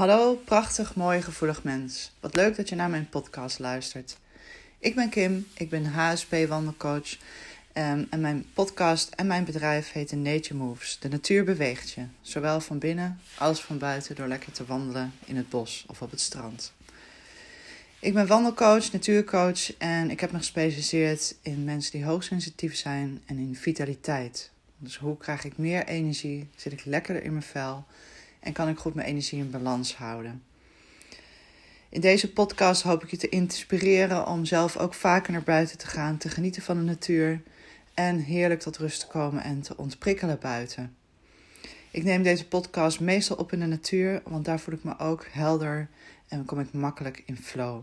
Hallo, prachtig, mooi, gevoelig mens. Wat leuk dat je naar mijn podcast luistert. Ik ben Kim, ik ben HSP-wandelcoach ehm, en mijn podcast en mijn bedrijf heet Nature Moves. De natuur beweegt je, zowel van binnen als van buiten door lekker te wandelen in het bos of op het strand. Ik ben wandelcoach, natuurcoach en ik heb me gespecialiseerd in mensen die hoogsensitief zijn en in vitaliteit. Dus hoe krijg ik meer energie? Zit ik lekkerder in mijn vel? En kan ik goed mijn energie in balans houden. In deze podcast hoop ik je te inspireren om zelf ook vaker naar buiten te gaan, te genieten van de natuur en heerlijk tot rust te komen en te ontprikkelen buiten. Ik neem deze podcast meestal op in de natuur, want daar voel ik me ook helder en kom ik makkelijk in flow.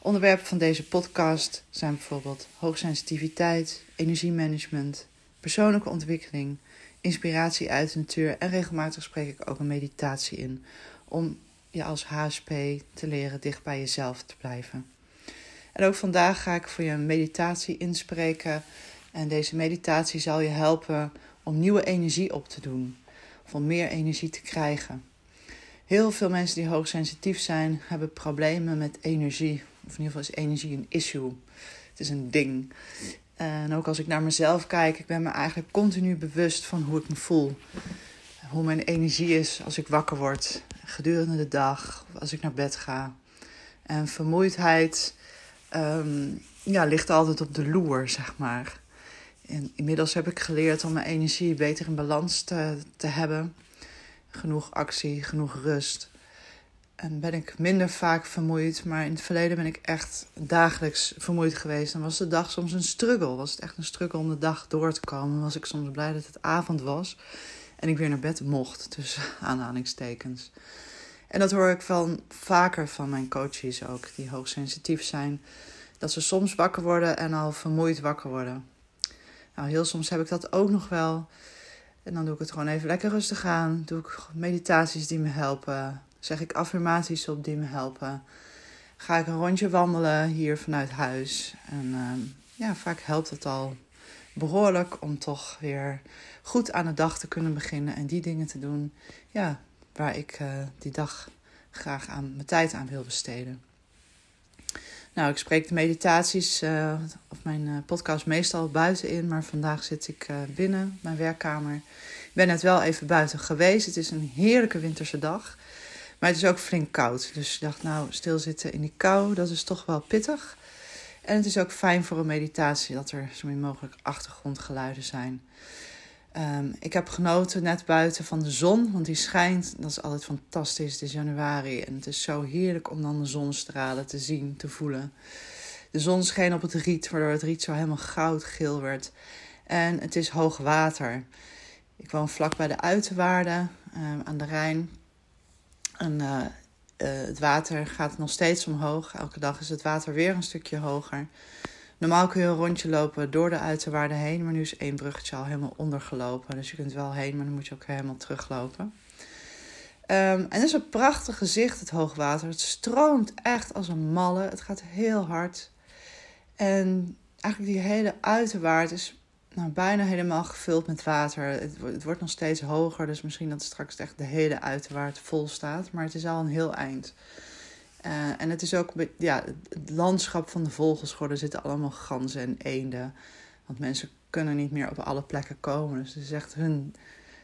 Onderwerpen van deze podcast zijn bijvoorbeeld hoogsensitiviteit, energiemanagement, persoonlijke ontwikkeling, inspiratie uit de natuur en regelmatig spreek ik ook een meditatie in om je als HSP te leren dicht bij jezelf te blijven. En ook vandaag ga ik voor je een meditatie inspreken en deze meditatie zal je helpen om nieuwe energie op te doen om meer energie te krijgen. Heel veel mensen die hoogsensitief zijn hebben problemen met energie. Of in ieder geval is energie een issue. Het is een ding. En ook als ik naar mezelf kijk, ik ben me eigenlijk continu bewust van hoe ik me voel. Hoe mijn energie is als ik wakker word, gedurende de dag, als ik naar bed ga. En vermoeidheid ehm, ja, ligt altijd op de loer, zeg maar. En inmiddels heb ik geleerd om mijn energie beter in balans te, te hebben. Genoeg actie, genoeg rust. En ben ik minder vaak vermoeid. Maar in het verleden ben ik echt dagelijks vermoeid geweest. Dan was de dag soms een struggle. Was het echt een struggle om de dag door te komen. Was ik soms blij dat het avond was. En ik weer naar bed mocht, tussen aanhalingstekens. En dat hoor ik van vaker van mijn coaches ook, die hoogsensitief zijn. Dat ze soms wakker worden en al vermoeid wakker worden. Nou, heel soms heb ik dat ook nog wel. En dan doe ik het gewoon even lekker rustig aan. Doe ik meditaties die me helpen zeg ik affirmaties op die me helpen. Ga ik een rondje wandelen hier vanuit huis. En ehm, ja, vaak helpt het al behoorlijk om toch weer goed aan de dag te kunnen beginnen en die dingen te doen ja, waar ik uh, die dag graag aan mijn tijd aan wil besteden. Nou, ik spreek de meditaties uh, of mijn uh, podcast meestal buiten in, maar vandaag zit ik binnen mijn werkkamer. Ik ben net wel even buiten geweest. Het is een heerlijke winterse dag. Maar het is ook flink koud. Dus ik dacht, nou, stilzitten in die kou, dat is toch wel pittig. En het is ook fijn voor een meditatie dat er zo min mogelijk achtergrondgeluiden zijn. Ehm, ik heb genoten net buiten van de zon, want die schijnt. Dat is altijd fantastisch. Het januari en het is zo heerlijk om dan de zonstralen te zien, te voelen. De zon scheen op het riet, waardoor het riet zo helemaal goudgeel werd. En het is hoog water. Ik woon vlak bij de uiterwaarden um, aan de Rijn. En uh, het water gaat nog steeds omhoog. Elke dag is het water weer een stukje hoger. Normaal kun je een rondje lopen door de uiterwaarden heen, maar nu is één bruggetje al helemaal ondergelopen. Dus je kunt wel heen, maar dan moet je ook helemaal teruglopen. Um, en het is een prachtig gezicht, het hoogwater. Het stroomt echt als een malle. Het gaat heel hard. En eigenlijk die hele uiterwaard is nou, bijna helemaal gevuld met water. Het, het, wordt nog steeds hoger, dus misschien dat straks echt de hele uiterwaard vol staat. Maar het is al een heel eind. Uh, en het is ook ja, het landschap van de vogels zitten allemaal ganzen en eenden. Want mensen kunnen niet meer op alle plekken komen. Dus het is echt hun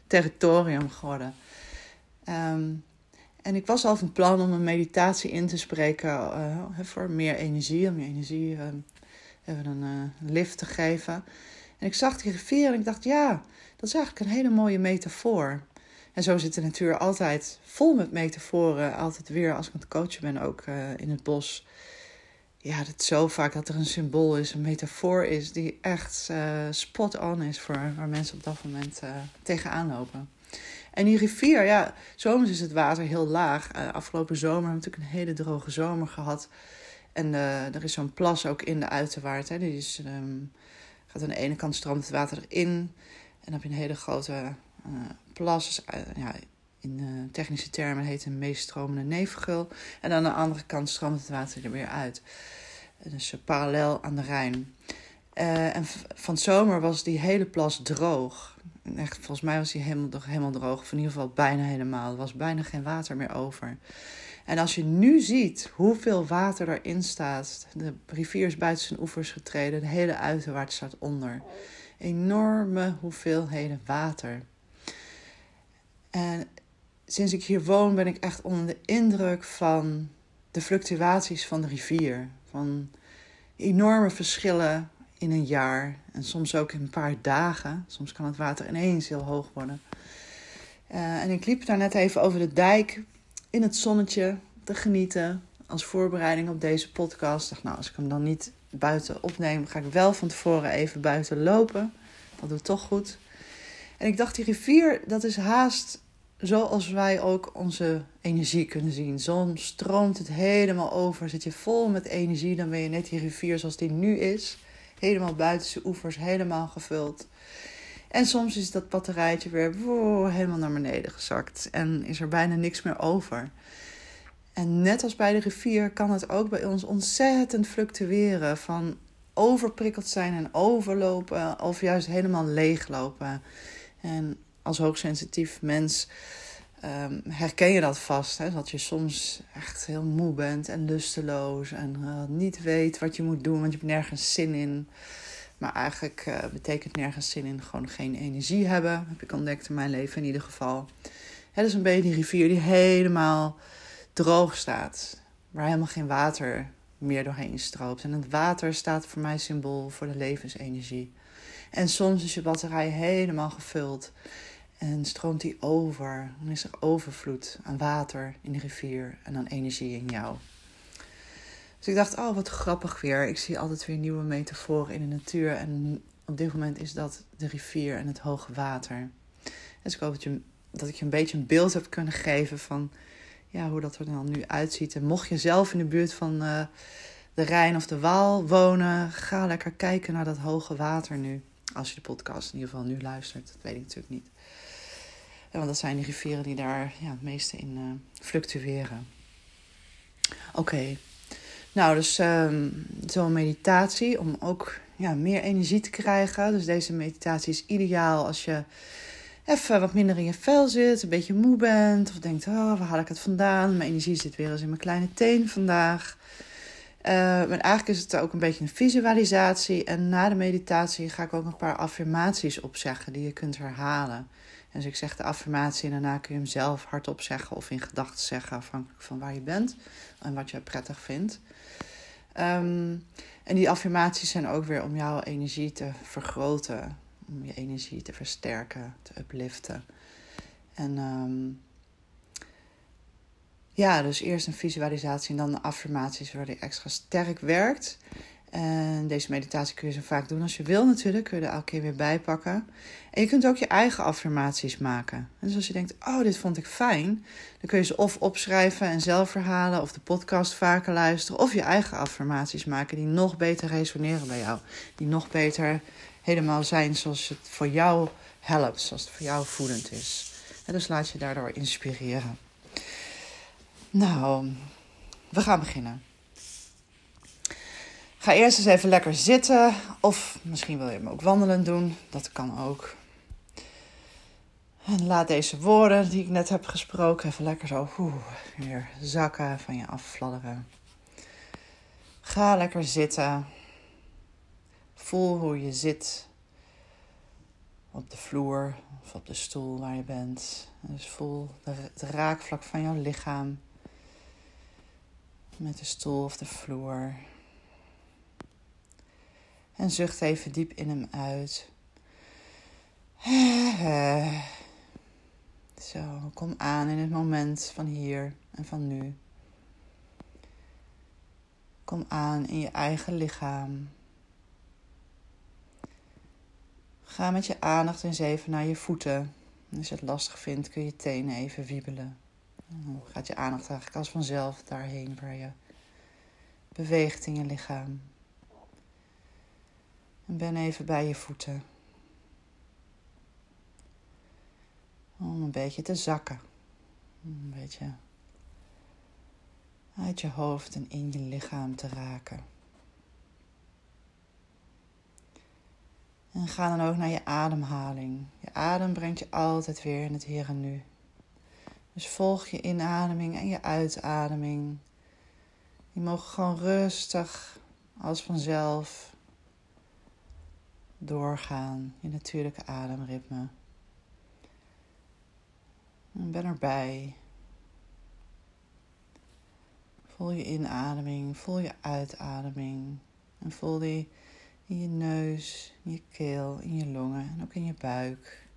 territorium geworden. Um, en ik was al van plan om een meditatie in te spreken uh, voor meer energie. Om je energie uh, even een lift te geven. En ik zag die rivier en ik dacht, ja, dat is eigenlijk een hele mooie metafoor. En zo zit de natuur altijd vol met metaforen. Altijd weer als ik aan het coachen ben, ook uh, in het bos. Ja, is zo vaak dat er een symbool is, een metafoor is, die echt uh, spot on is voor waar mensen op dat moment uh, tegenaan lopen. En die rivier, ja, zomers is het water heel laag. afgelopen zomer hebben we natuurlijk een hele droge zomer gehad. En er is zo'n plas ook in de uiterwaard. Hè, die is um, gaat aan de ene kant stroomt het water erin. En dan heb je een hele grote uh, plas. Uh, ja, in uh, technische termen heet een meestromende neefgul. En aan de andere kant stroomt het water er weer uit. Dus parallel aan de Rijn. En van zomer was die hele plas droog. Echt, volgens mij was die helemaal, helemaal droog. Of in ieder geval bijna helemaal. Er was bijna geen water meer over. En als je nu ziet hoeveel water erin staat. De rivier is buiten zijn oevers getreden. De hele uiterwaard staat onder. Enorme hoeveelheden water. En sinds ik hier woon ben ik echt onder de indruk van de fluctuaties van de rivier. Van enorme verschillen in een jaar en soms ook in een paar dagen. Soms kan het water ineens heel hoog worden. Uh, en ik liep daar net even over de dijk in het zonnetje te genieten als voorbereiding op deze podcast. Ik dacht, nou, als ik hem dan niet buiten opneem, ga ik wel van tevoren even buiten lopen. Dat doet toch goed. En ik dacht, die rivier, dat is haast zoals wij ook onze energie kunnen zien. Soms stroomt het helemaal over, zit je vol met energie, dan ben je net die rivier zoals die nu is. Helemaal buiten zijn oevers, helemaal gevuld. En soms is dat batterijtje weer wow, helemaal naar beneden gezakt en is er bijna niks meer over. En net als bij de rivier kan het ook bij ons ontzettend fluctueren van overprikkeld zijn en overlopen of juist helemaal leeglopen. En als hoogsensitief mens um, herken je dat vast. Hè? Dat je soms echt heel moe bent en lusteloos en uh, niet weet wat je moet doen, want je hebt nergens zin in. Maar eigenlijk uh, betekent nergens zin in gewoon geen energie hebben. Heb ik ontdekt in mijn leven in ieder geval. Het is een beetje die rivier die helemaal droog staat. Waar helemaal geen water meer doorheen stroomt. En het water staat voor mij symbool voor de levensenergie. En soms is je batterij helemaal gevuld. En stroomt die over. Dan is er overvloed aan water in de rivier en aan energie in jou. Dus ik dacht, oh wat grappig weer. Ik zie altijd weer nieuwe metaforen in de natuur. En op dit moment is dat de rivier en het hoge water. Dus ik hoop dat, je, dat ik je een beetje een beeld heb kunnen geven van ja, hoe dat er dan nu uitziet. En mocht je zelf in de buurt van uh, de Rijn of de Waal wonen, ga lekker kijken naar dat hoge water nu. Als je de podcast in ieder geval nu luistert, dat weet ik natuurlijk niet. Want dat zijn die rivieren die daar ja, het meeste in uh, fluctueren. Oké, nou dus um, zo'n meditatie om ook ja, meer energie te krijgen. Dus deze meditatie is ideaal als je even wat minder in je vel zit, een beetje moe bent. Of denkt, oh, waar haal ik het vandaan? Mijn energie zit weer eens in mijn kleine teen vandaag. Uh, maar eigenlijk is het ook een beetje een visualisatie. En na de meditatie ga ik ook een paar affirmaties opzeggen die je kunt herhalen. En dus ik zeg de affirmatie en daarna kun je hem zelf hardop zeggen of in gedachten zeggen, afhankelijk van waar je bent en wat je prettig vindt. Um, en die affirmaties zijn ook weer om jouw energie te vergroten, om je energie te versterken, te upliften. En um, ja, dus eerst een visualisatie en dan de affirmaties waardoor je extra sterk werkt. En deze meditatie kun je zo vaak doen als je wil natuurlijk. Kun je er elke keer weer bij pakken. En je kunt ook je eigen affirmaties maken. Dus als je denkt, oh, dit vond ik fijn. Dan kun je ze of opschrijven en zelf verhalen. Of de podcast vaker luisteren. Of je eigen affirmaties maken die nog beter resoneren bij jou. Die nog beter helemaal zijn zoals het voor jou helpt. Zoals het voor jou voedend is. En dus laat je daardoor inspireren. Nou, we gaan beginnen. Ga eerst eens even lekker zitten. Of misschien wil je hem ook wandelen doen. Dat kan ook. En laat deze woorden die ik net heb gesproken even lekker zo weer zakken van je affladderen. Ga lekker zitten. Voel hoe je zit op de vloer of op de stoel waar je bent. Dus voel het raakvlak van jouw lichaam met de stoel of de vloer. En zucht even diep in hem uit. Zo, kom aan in het moment van hier en van nu. Kom aan in je eigen lichaam. Ga met je aandacht eens even naar je voeten. Als je het lastig vindt, kun je tenen even wiebelen. Dan gaat je aandacht eigenlijk als vanzelf daarheen waar je beweegt in je lichaam. En ben even bij je voeten. Om een beetje te zakken. Een beetje uit je hoofd en in je lichaam te raken. En ga dan ook naar je ademhaling. Je adem brengt je altijd weer in het hier en nu. Dus volg je inademing en je uitademing. Die mogen gewoon rustig, als vanzelf, doorgaan. Je natuurlijke ademritme. En ben erbij. Voel je inademing, voel je uitademing. En voel die in je neus, in je keel, in je longen en ook in je buik.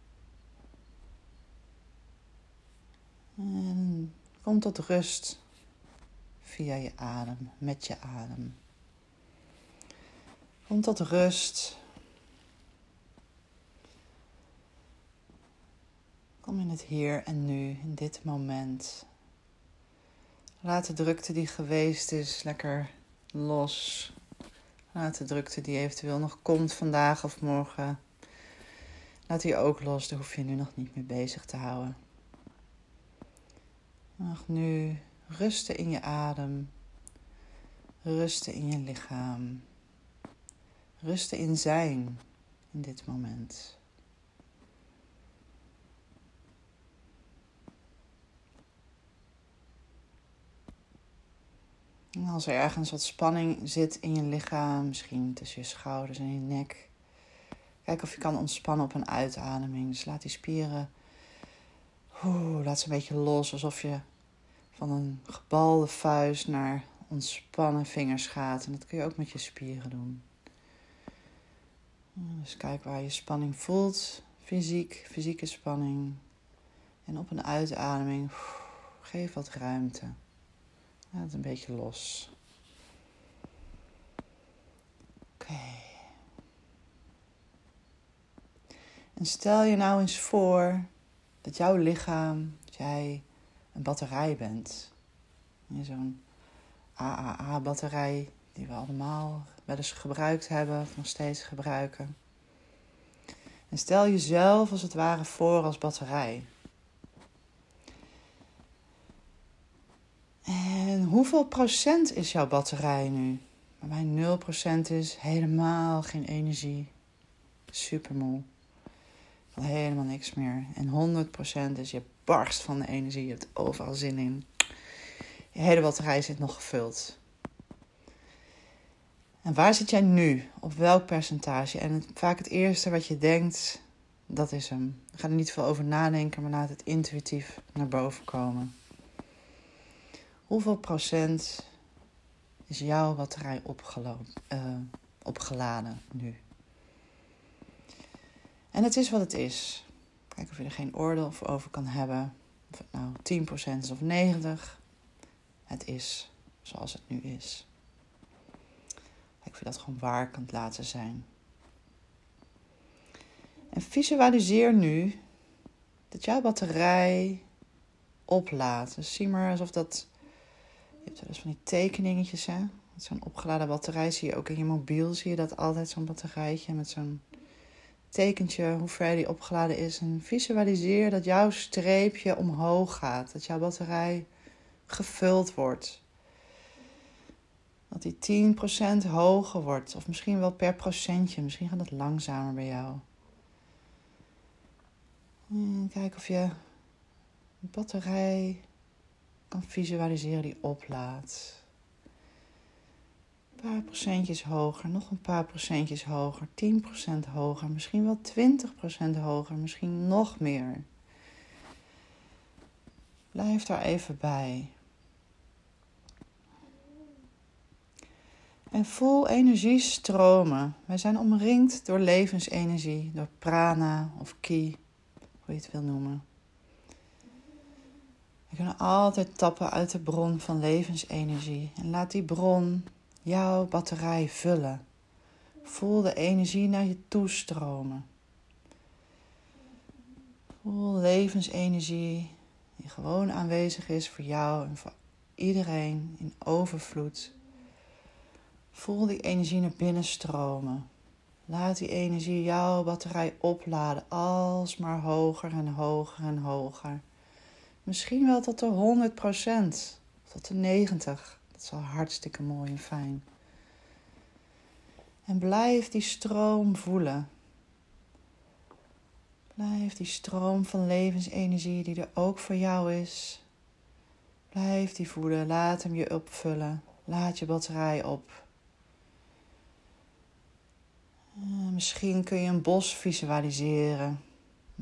En kom tot rust via je adem, met je adem. Kom tot rust. Kom in het hier en nu, in dit moment. Laat de drukte die geweest is lekker los. Laat de drukte die eventueel nog komt vandaag of morgen. Laat die ook los, daar hoef je nu nog niet mee bezig te houden. Mag nu rusten in je adem, rusten in je lichaam, rusten in zijn in dit moment. Als er ergens wat spanning zit in je lichaam, misschien tussen je schouders en je nek, kijk of je kan ontspannen op een uitademing. Dus laat die spieren, laat ze een beetje los, alsof je van een gebalde vuist naar ontspannen vingers gaat. En dat kun je ook met je spieren doen. Dus kijk waar je spanning voelt, fysiek, fysieke spanning. En op een uitademing, geef wat ruimte. Laat het een beetje los. Oké. En stel je nou eens voor dat jouw lichaam, dat jij een batterij bent. Zo'n AAA-batterij die we allemaal wel eens gebruikt hebben of nog steeds gebruiken. En stel jezelf als het ware voor als batterij. En hoeveel procent is jouw batterij nu? Bij mij 0% is helemaal geen energie. Supermoe. Van helemaal niks meer. En 100% is je barst van de energie. Je hebt overal zin in. Je hele batterij zit nog gevuld. En waar zit jij nu? Op welk percentage? En vaak het eerste wat je denkt, dat is hem. Ga er niet veel over nadenken, maar laat het intuïtief naar boven komen. Hoeveel procent is jouw batterij uh, opgeladen nu? En het is wat het is. Kijk of je er geen oordeel over kan hebben. Of het nou 10% is of 90%. Het is zoals het nu is. Of je dat gewoon waar kunt laten zijn. En visualiseer nu dat jouw batterij oplaadt. Dus zie maar alsof dat je hebt wel eens van die tekeningetjes, hè? Zo'n opgeladen batterij zie je ook in je mobiel. Zie je dat altijd, zo'n batterijtje met zo'n tekentje, hoe ver die opgeladen is. En visualiseer dat jouw streepje omhoog gaat. Dat jouw batterij gevuld wordt. Dat die 10% hoger wordt. Of misschien wel per procentje. Misschien gaat het langzamer bij jou. En kijk of je batterij kan visualiseren die oplaat. Een paar procentjes hoger, nog een paar procentjes hoger, 10% hoger, misschien wel 20% hoger, misschien nog meer. Blijf daar even bij. En voel energie stromen. Wij zijn omringd door levensenergie, door prana of ki, hoe je het wil noemen. We kunnen altijd tappen uit de bron van levensenergie. En laat die bron jouw batterij vullen. Voel de energie naar je toestromen. Voel levensenergie die gewoon aanwezig is voor jou en voor iedereen in overvloed. Voel die energie naar binnen stromen. Laat die energie jouw batterij opladen, alsmaar hoger en hoger en hoger. Misschien wel tot de 100% tot de 90. Dat is al hartstikke mooi en fijn. En blijf die stroom voelen. Blijf die stroom van levensenergie die er ook voor jou is. Blijf die voelen. Laat hem je opvullen. Laat je batterij op. Uh, misschien kun je een bos visualiseren.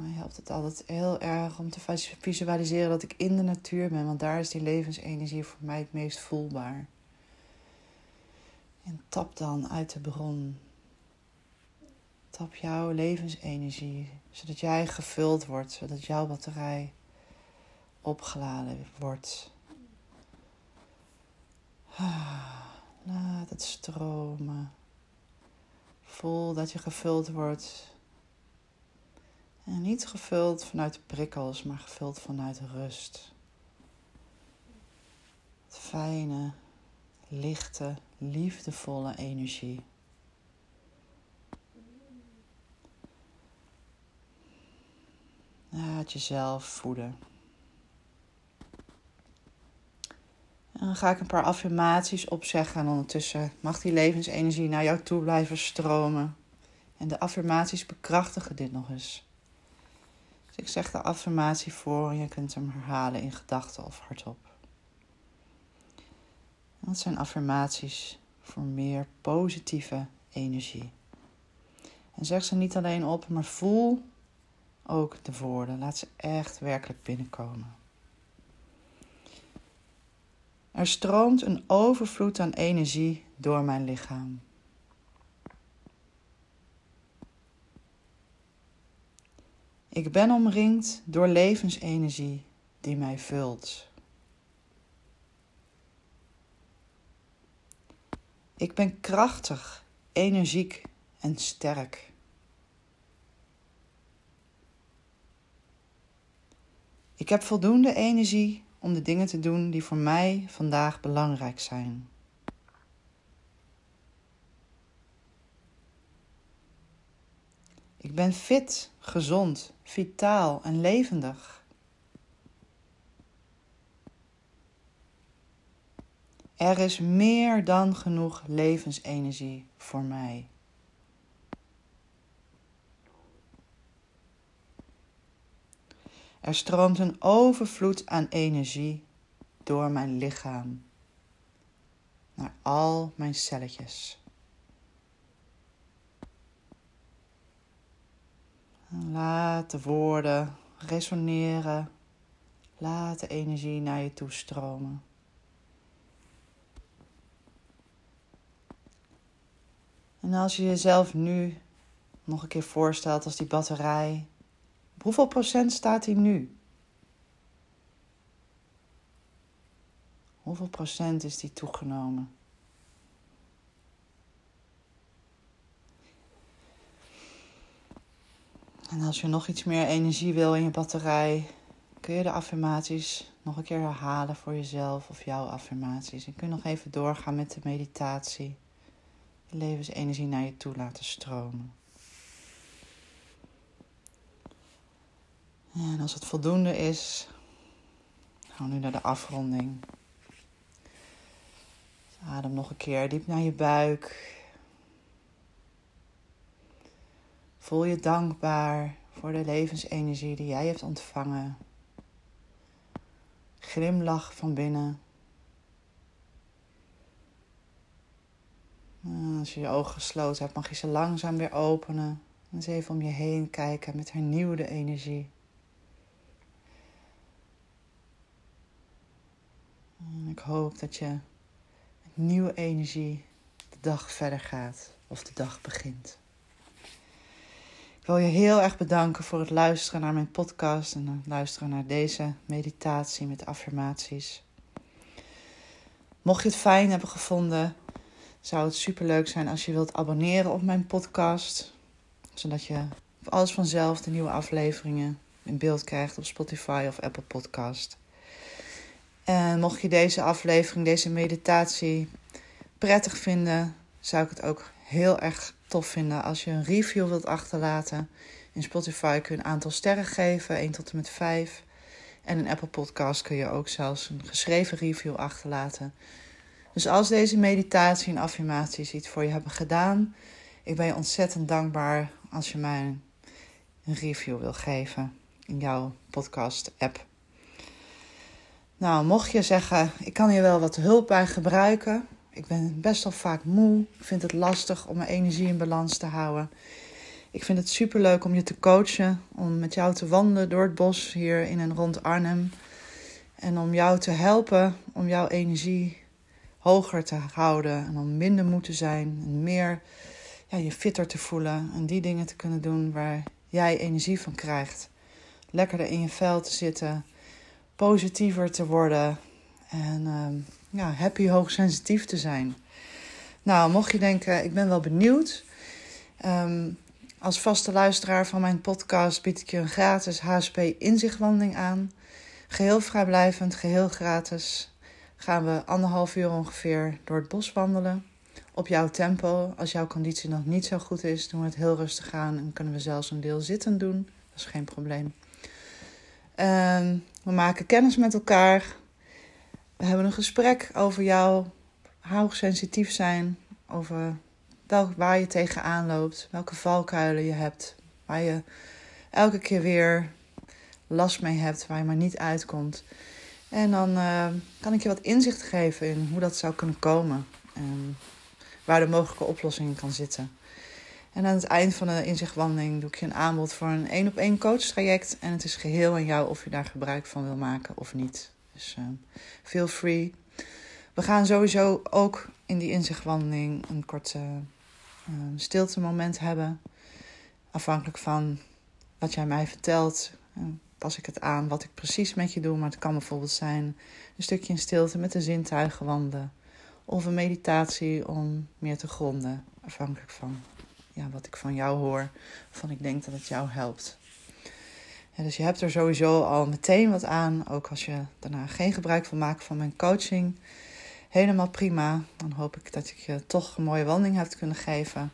Mij helpt het altijd heel erg om te visualiseren dat ik in de natuur ben, want daar is die levensenergie voor mij het meest voelbaar. En tap dan uit de bron. Tap jouw levensenergie, zodat jij gevuld wordt, zodat jouw batterij opgeladen wordt. Ah, laat het stromen. Voel dat je gevuld wordt. En niet gevuld vanuit prikkels, maar gevuld vanuit rust. Fijne, lichte, liefdevolle energie. Laat jezelf voeden. En dan ga ik een paar affirmaties opzeggen en ondertussen mag die levensenergie naar jou toe blijven stromen. En de affirmaties bekrachtigen dit nog eens. Dus ik zeg de affirmatie voor en je kunt hem herhalen in gedachten of hardop. Dat zijn affirmaties voor meer positieve energie. En zeg ze niet alleen op, maar voel ook de woorden. Laat ze echt werkelijk binnenkomen. Er stroomt een overvloed aan energie door mijn lichaam. Ik ben omringd door levensenergie die mij vult. Ik ben krachtig, energiek en sterk. Ik heb voldoende energie om de dingen te doen die voor mij vandaag belangrijk zijn. Ik ben fit, gezond, vitaal en levendig. Er is meer dan genoeg levensenergie voor mij. Er stroomt een overvloed aan energie door mijn lichaam naar al mijn celletjes. Laat de woorden resoneren. Laat de energie naar je toe stromen. En als je jezelf nu nog een keer voorstelt als die batterij hoeveel procent staat hij nu? Hoeveel procent is die toegenomen? En als je nog iets meer energie wil in je batterij, kun je de affirmaties nog een keer herhalen voor jezelf of jouw affirmaties. En kun je nog even doorgaan met de meditatie. Je levensenergie naar je toe laten stromen. En als het voldoende is, gaan we nu naar de afronding. Adem nog een keer diep naar je buik. Voel je dankbaar voor de levensenergie die jij hebt ontvangen. Glimlach van binnen. als je je ogen gesloten hebt, mag je ze langzaam weer openen. En eens even om je heen kijken met hernieuwde energie. ik hoop dat je met nieuwe energie de dag verder gaat of de dag begint. Ik wil je heel erg bedanken voor het luisteren naar mijn podcast en luisteren naar deze meditatie met affirmaties. Mocht je het fijn hebben gevonden, zou het super leuk zijn als je wilt abonneren op mijn podcast, zodat je alles vanzelf de nieuwe afleveringen in beeld krijgt op Spotify of Apple Podcast. En mocht je deze aflevering, deze meditatie prettig vinden, zou ik het ook heel erg tof vinden als je een review wilt achterlaten. In Spotify kun je een aantal sterren geven, 1 tot en met 5. En in Apple Podcast kun je ook zelfs een geschreven review achterlaten. Dus als deze meditatie en affirmaties iets voor je hebben gedaan, ik ben je ontzettend dankbaar als je mij een review wil geven in jouw podcast-app. Nou, mocht je zeggen, ik kan hier wel wat hulp bij gebruiken. Ik ben best wel vaak moe. Ik vind het lastig om mijn energie in balans te houden. Ik vind het super leuk om je te coachen, om met jou te wandelen door het bos hier in en rond Arnhem. En om jou te helpen om jouw energie hoger te houden en om minder moe te zijn en meer ja, je fitter te voelen en die dingen te kunnen doen waar jij energie van krijgt. Lekkerder in je vel te zitten, positiever te worden en uh, ja, happy hoogsensitief te zijn. Nou, mocht je denken, ik ben wel benieuwd. Um, als vaste luisteraar van mijn podcast bied ik je een gratis HSP inzichtwandeling aan. Geheel vrijblijvend, geheel gratis. Gaan we anderhalf uur ongeveer door het bos wandelen. Op jouw tempo. Als jouw conditie nog niet zo goed is, doen we het heel rustig aan en kunnen we zelfs een deel zitten doen. Dat is geen probleem. Ehm, we maken kennis met elkaar. We hebben een gesprek over jou hoogsensitief zijn, over welk, waar je tegenaan loopt, welke valkuilen je hebt, waar je elke keer weer last mee hebt, waar je maar niet uitkomt. En dan uh, kan ik je wat inzicht geven in hoe dat zou kunnen komen en waar de mogelijke oplossing kan zitten. En aan het eind van de inzichtwandeling doe ik je een aanbod voor een één op één coach traject. En het is geheel aan jou of je daar gebruik van wil maken of niet. Dus uh, feel free. We gaan sowieso ook in die inzichtwandeling een korte een stilte moment hebben. Afhankelijk van wat jij mij vertelt, pas ik het aan wat ik precies met je doe. Maar het kan bijvoorbeeld zijn een stukje in stilte met de zintuigen wandelen. Of een meditatie om meer te gronden. Afhankelijk van ja, wat ik van jou hoor. Van ik denk dat het jou helpt. Dus je hebt er sowieso al meteen wat aan. Ook als je daarna geen gebruik wil maken van mijn coaching helemaal prima. Dan hoop ik dat ik je toch een mooie wandeling heb kunnen geven.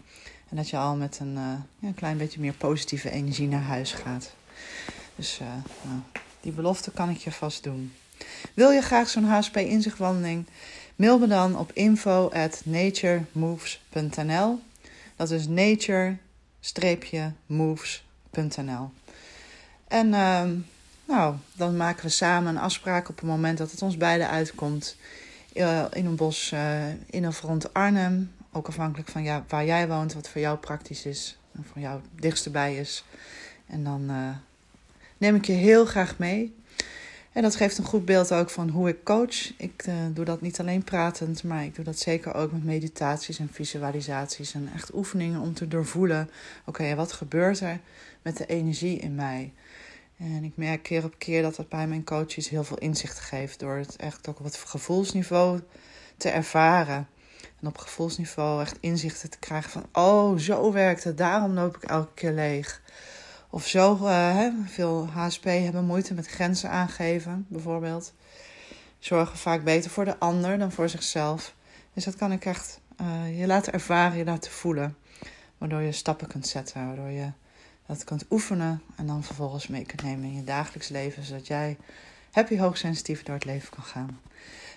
En dat je al met een, ja, een klein beetje meer positieve energie naar huis gaat. Dus uh, nou, die belofte kan ik je vast doen. Wil je graag zo'n HSP inzichtwandeling? Mail me dan op info at naturemoves.nl. Dat is nature-moves.nl. En uh, nou, dan maken we samen een afspraak op het moment dat het ons beiden uitkomt uh, in een bos uh, in of rond Arnhem. Ook afhankelijk van ja, waar jij woont, wat voor jou praktisch is en voor jou het bij is. En dan uh, neem ik je heel graag mee. En dat geeft een goed beeld ook van hoe ik coach. Ik doe dat niet alleen pratend, maar ik doe dat zeker ook met meditaties en visualisaties en echt oefeningen om te doorvoelen. Oké, wat gebeurt er met de energie in mij? En ik merk keer op keer dat dat bij mijn coaches heel veel inzicht geeft. Door het echt ook op het gevoelsniveau te ervaren. En op gevoelsniveau echt inzichten te krijgen van... Oh, zo werkt het. Daarom loop ik elke keer leeg. Of zo, hè, veel HSP hebben moeite met grenzen aangeven, bijvoorbeeld. Zorgen vaak beter voor de ander dan voor zichzelf. Dus dat kan ik echt uh, je laten ervaren, je laten voelen. Waardoor je stappen kunt zetten, waardoor je dat kunt oefenen en dan vervolgens mee kunt nemen in je dagelijks leven, zodat jij happy hoogsensitief door het leven kan gaan.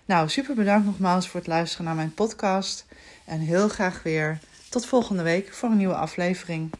Nou, super bedankt nogmaals voor het luisteren naar mijn podcast en heel graag weer tot volgende week voor een nieuwe aflevering.